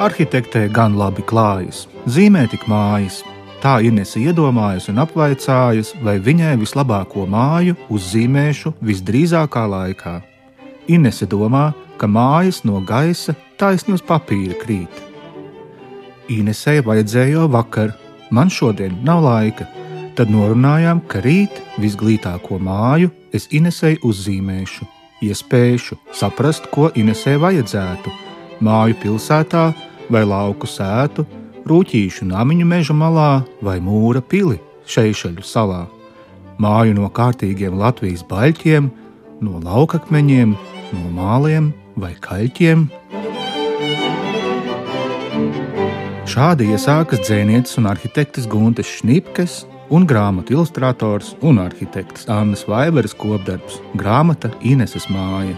Arhitektē gan labi klājas, zīmē tik mājas. Tā Inese iedomājas un apvaicājas, vai viņai vislabāko māju uzzīmēšu visdrīzākā laikā. Inese domā, ka mājas no gaisa taisni uz papīra krīt. Inesei vajadzēja jau vakar, man šodien nav laika. Tad norunājām, ka rīt visglītāko māju es Inesei uzzīmēšu, iespēšu saprast, ko Inesei vajadzētu. Māju pilsētā vai lauku sētu, rūtīšu namiņu meža malā vai mūra pili Šeišaļu salā. Māju no kārtīgiem Latvijas baļķiem, no laukakmeņiem, no māliem vai kaļķiem. Šādi iesākas dzēnietis un arhitekts Guntes Šnipkes un grāmatu ilustrators un arhitekts Annas Vaiveres kopdarbs - grāmata Ineses māja.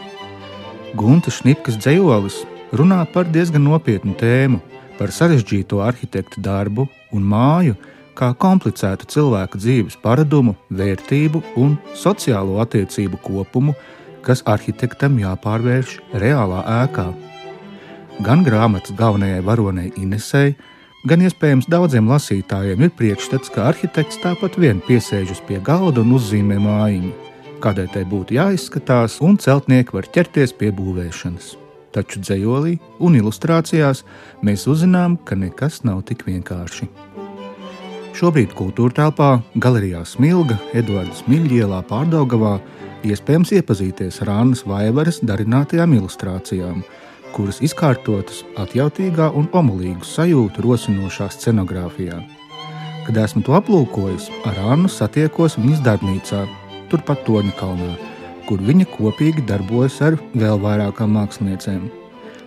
Guntes Šnipkes dzējolis runā par diezgan nopietnu tēmu, par sarežģīto arhitekta darbu un māju, kā komplicētu cilvēku dzīves paradumu, vērtību un sociālo attiecību kopumu, kas arhitektam jāpārvērš reālā ēkā. Gan grāmatas galvenajai varonei Inesei, gan iespējams daudziem lasītājiem ir priekšstats, ka arhitekts tāpat vien piesēžas pie galda un uzzīmē mājiņu, kādai tai būtu jāizskatās, un celtnieki var ķerties pie būvēšanas. Taču dzējolī un ilustrācijās mēs uzzinām, ka nekas nav tik vienkārši. Šobrīd kultūra telpā, galerijā Smilga, Edvards Miļģielā pārdaugavā iespējams iepazīties ar Annas Vaivaras darinātajām ilustrācijām, kuras izkārtotas atjautīgā un omulīgu sajūtu rosinošā scenogrāfijā. Kad esmu to aplūkojis, ar Annu satiekos viņas darbnīcā, turpat Toņa kalnā, kur viņa kopīgi darbojas ar vēl vairākām māksliniecēm.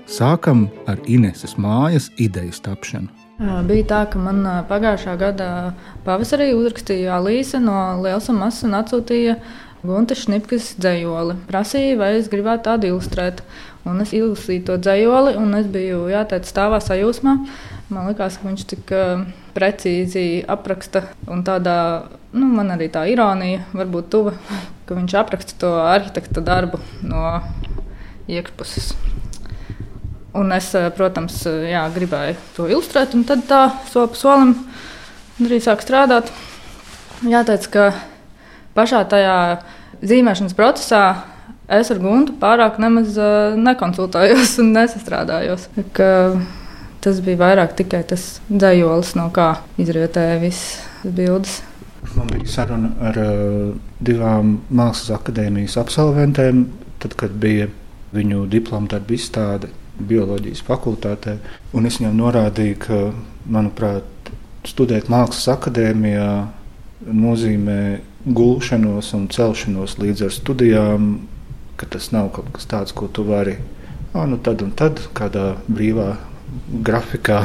Sākam ar Ineses mājas idejas tapšanu. Bija tā, ka man pagājušā gada pavasarī uzrakstīja Alīse no Lielas un Masas un atsūtīja Gunte Šnipkas dzējoli. Prasīja, vai es gribētu tādu ilustrēt. Un es ilustrēju to dzējoli, un es biju jāteic stāvā sajūsmā. Man liekas, ka viņš tik precīzi apraksta, un tādā, nu, man arī tā ironija varbūt tuva, ka viņš apraksta to arhitekta darbu no iekšpuses. Un es, protams, jā, gribēju to ilustrēt, un tad tā soli pa solim arī sāk strādāt. Jāteic, ka pašā tajā zīmēšanas procesā es ar Guntu pārāk nemaz nekonsultējos un nesastrādājos. Ka tas bija vairāk tikai tas dzējolis, no kā izrietēja visas bildes. Man bija saruna ar uh, divām mākslas akadēmijas absolventēm, tad, kad bija viņu diplomu darbu izstāde bioloģijas fakultātē. Es viņam norādīju, ka, manuprāt, studēt mākslas akadēmijā nozīmē gulšanos un celšanos līdz ar studijām, ka tas nav kaut kas tāds, ko tu vari ah, nu tad un tad kādā brīvā grafikā,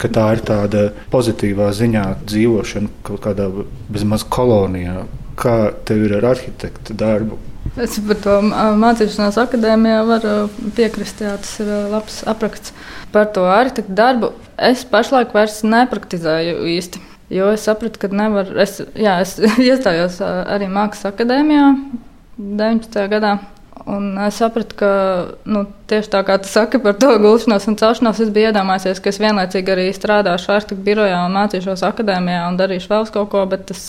ka tā ir tāda pozitīvā ziņā dzīvošana kaut kādā bezmaz kolonijā. Kā tev ir ar arhitekta darbu? Es par to mācīšanās akadēmijā varu piekrist. Jā, tas ir labs apraksts par to arhitekta darbu. Es pašlaik vairs nepraktizēju īsti. Jo es sapratu, ka nevar. Es, jā, es iestājos arī Mākslas akadēmijā 19. gadā. Un es sapratu, ka nu, tieši tā kā tu saki par to gulšanos un celšanos, es biju iedomājies, ka es vienlaicīgi arī strādāšu arhitektu birojā un mācīšos akadēmijā un darīšu vēl kaut ko, bet tas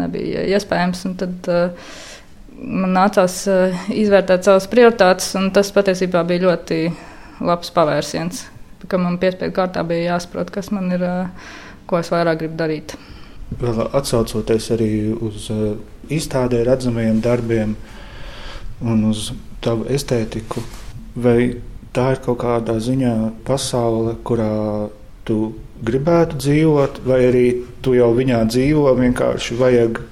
nebija iespējams. Un tad uh, man nācās uh, izvērtēt savas prioritātes, un tas patiesībā bija ļoti labs pavērsiens. Man piespiedu kārtā bija jāsaprot, kas man ir. Uh, ko es vairāk gribu darīt. Vēl atcaucoties arī uz uh, izstādē redzamajiem darbiem un uz tavu estētiku, vai tā ir kaut kādā ziņā pasaule, kurā tu gribētu dzīvot, vai arī tu jau viņā dzīvo, vienkārši vajag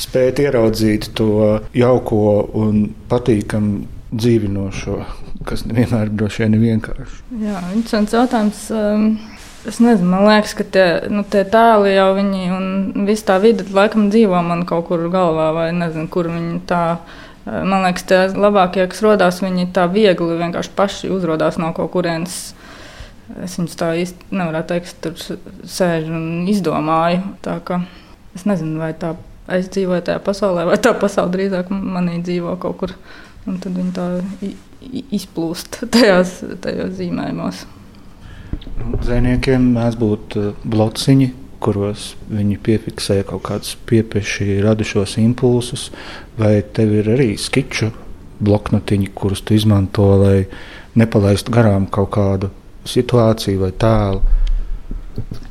spēt ieraudzīt to jauko un patīkamu dzīvinošo, kas nevienmēr droši vien ir vienkārši. Jā, interesants jautājums. Um, Es nezinu, man liekas, ka tie, nu, tie tēli jau viņi un viss tā vide laikam dzīvo man kaut kur galvā, vai nezinu, kur viņi tā. Eh, man liekas, tie labākie, kas radās, viņi tā viegli vienkārši paši uzrādās no kaut kurienes. Es viņus tā īsti nevaru teikt, tur sēžu un izdomāju. Es nezinu, vai tā es dzīvoju tajā pasaulē, vai tā pasaule drīzāk manī dzīvo kaut kur. Un tad viņi tā izplūst tajās, tajos zīmējumos. Zvejniekiem mēdz būt uh, blociņi, kuros viņi piefiksē kaut kādus piepieši radušos impulsus, vai tev ir arī skiču bloknotiņi, kurus tu izmanto, lai nepalaistu garām kaut kādu situāciju vai tēlu.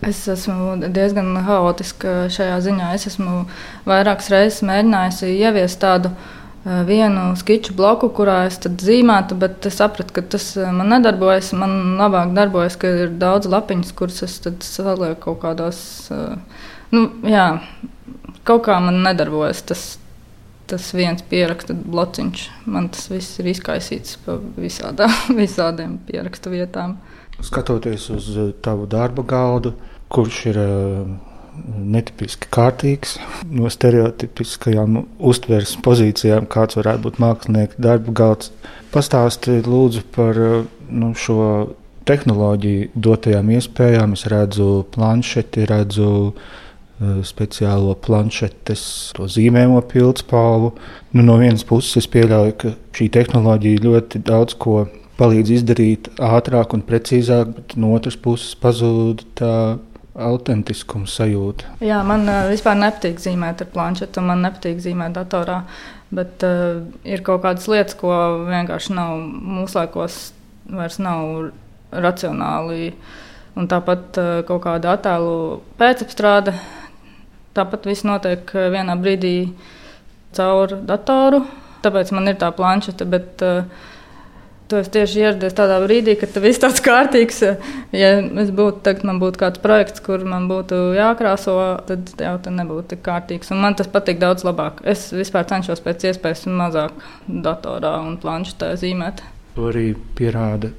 Es esmu diezgan haotiska šajā ziņā. Es esmu vairākas reizes mēģinājusi ieviest tādu uh, vienu skiču bloku, kurā es zīmētu, bet es sapratu, ka tas man nedarbojas. Man labāk darbojas, ka ir daudz lapiņas, kuras es salieku kaut kādos. Uh, nu, jā, kaut kā man nedarbojas tas, tas viens pieraksta blociņš. Man tas viss ir izkaisīts pa visādā, visādiem pierakstu vietām. Skatoties uz eh, tavu darba galdu, kurš ir netipiski kārtīgs, no stereotipiskajām uztveres pozīcijām, kāds varētu būt mākslinieka darba galds, pastāstiet lūdzu par nu, šo tehnoloģiju dotajām iespējām. Es redzu planšeti, redzu uh, speciālo planšetes, zīmējumu pildspalvu. Nu, no vienas puses, es pieļauju, ka šī tehnoloģija ļoti daudz ko palīdz izdarīt ātrāk un precīzāk, bet no otras puses pazūd tā autentiskuma sajūta. Jā, man uh, vispār nepatīk zīmēt ar planšetu, man nepatīk zīmēt datorā. Bet uh, ir kaut kādas lietas, ko vienkārši nav laikos, vairs nav racionāli. Un tāpat uh, kaut kāda attēlu pēcapstrāde. Tāpat viss notiek vienā brīdī caur datoru. Tāpēc man ir tā planšeta. Bet, uh, Tu esi tieši ieradies tādā brīdī, kad tas viss tāds kārtīgs. Ja es būtu tagad, man būtu kāds projekts, kur man būtu jākrāso, tad jau tas nebūtu tik kārtīgs. Un man tas patīk daudz labāk. Es vispār cenšos pēc iespējas mazāk datorā un planšetē zīmēt. To arī pierāda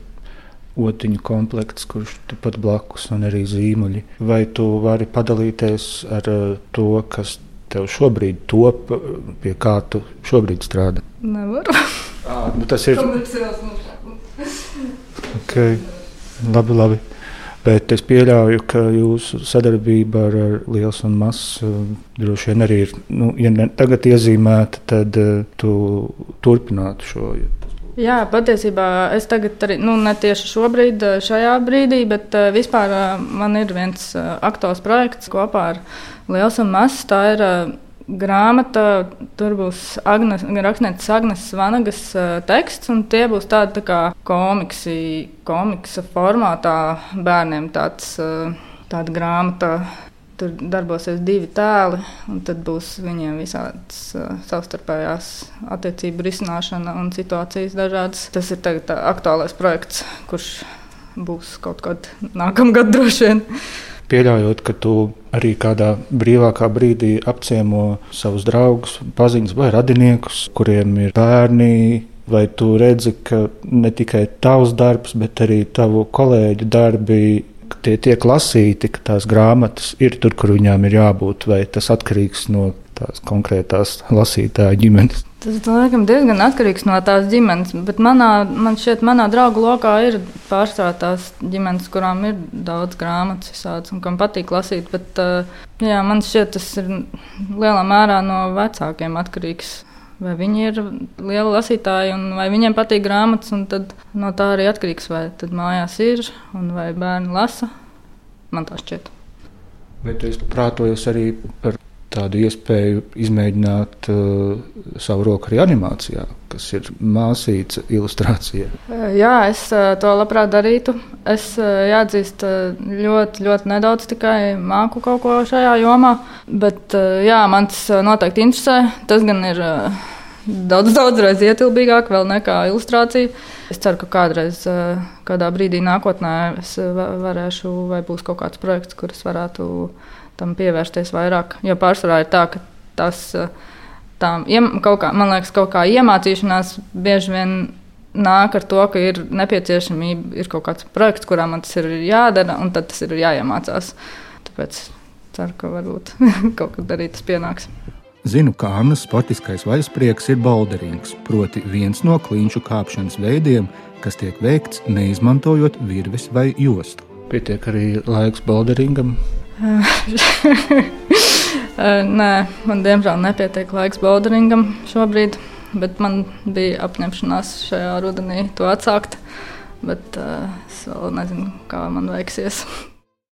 otiņu komplekts, kurš turpat blakus, un arī zīmuļi. Vai tu vari padalīties ar uh, to, kas tev šobrīd top, pie kā tu šobrīd strādā? Nevaru. À, nu tas ir. Okay. Labi, labi. Bet es pieļauju, ka jūsu sadarbība ar, ar Liels un Masu uh, droši vien arī ir. Nu, ja ne, tagad iezīmēta, tad uh, tu turpinātu šo. Jā, patiesībā es tagad arī, nu, ne tieši šobrīd, uh, šajā brīdī, bet uh, vispār man ir viens aktuāls projekts kopā ar Liels un Masu. Tā ir grāmata, tur būs Agnes, rakstnieces Agnes Vanagas teksts, un tie būs tādi tā kā komiksi, komiksa formātā bērniem tāds, tāda grāmata. Tur darbosies divi tēli, un tad būs viņiem visādas uh, savstarpējās attiecību risināšana un situācijas dažādas. Tas ir tagad aktuālais projekts, kurš būs kaut kad nākamgad droši vien pieļaujot, ka tu arī kādā brīvākā brīdī apciemo savus draugus, paziņas vai radiniekus, kuriem ir bērni. Vai tu redzi, ka ne tikai tavs darbs, bet arī tavu kolēģu darbi tie tiek lasīti, ka tās grāmatas ir tur, kur viņām ir jābūt, vai tas atkarīgs no tās konkrētās lasītāja ģimenes? Tas laikam diezgan atkarīgs no tās ģimenes, bet manā, man šķiet, manā draugu lokā ir pārstāvā tās ģimenes, kurām ir daudz grāmatas visādas un kam patīk lasīt. Bet, jā, man šķiet, tas ir lielā mērā no vecākiem atkarīgs. Vai viņi ir lieli lasītāji, un vai viņiem patīk grāmatas, un tad no tā arī atkarīgs, vai tad mājās ir, un vai bērni lasa. Man tā šķiet. Vai tu esi prātojies arī par tādu iespēju izmēģināt uh, savu roku arī animācijā, kas ir māsīca ilustrācija. Jā, es uh, to labprāt darītu. Es uh, jāatzīst, ļoti, ļoti nedaudz tikai māku kaut ko šajā jomā, bet jā, man tas noteikti interesē. Tas gan ir. Daudz, daudzreiz ietilpīgāk nekā ilustrācija. Es ceru, ka kādreiz, kādā brīdī nākotnē, es varēšu, vai būs kaut kāds projekts, kurus varētu uh, tam pievērsties vairāk. Jo pārsvarā ir tā, ka tas tā, kaut kā, man liekas, kaut kā iemācīšanās bieži vien nāk ar to, ka ir nepieciešamība, ir kaut kāds projekts, kurā man tas ir jādara, un tad tas ir jāiemācās. Tāpēc ceru, ka varbūt kaut kad arī tas pienāks. Zinu, ka Annas sportiskais vaļasprieks ir bolderings, proti viens no kliņšu kāpšanas veidiem, kas tiek veikts neizmantojot virves vai jostu. Pietiek arī laiks bolderingam, Nē, man diemžēl nepietiek laiks boulderinam šobrīd, bet man bija apņemšanās šajā rudenī to atsākt. Bet uh, es vēl nezinu, kā man veiksies.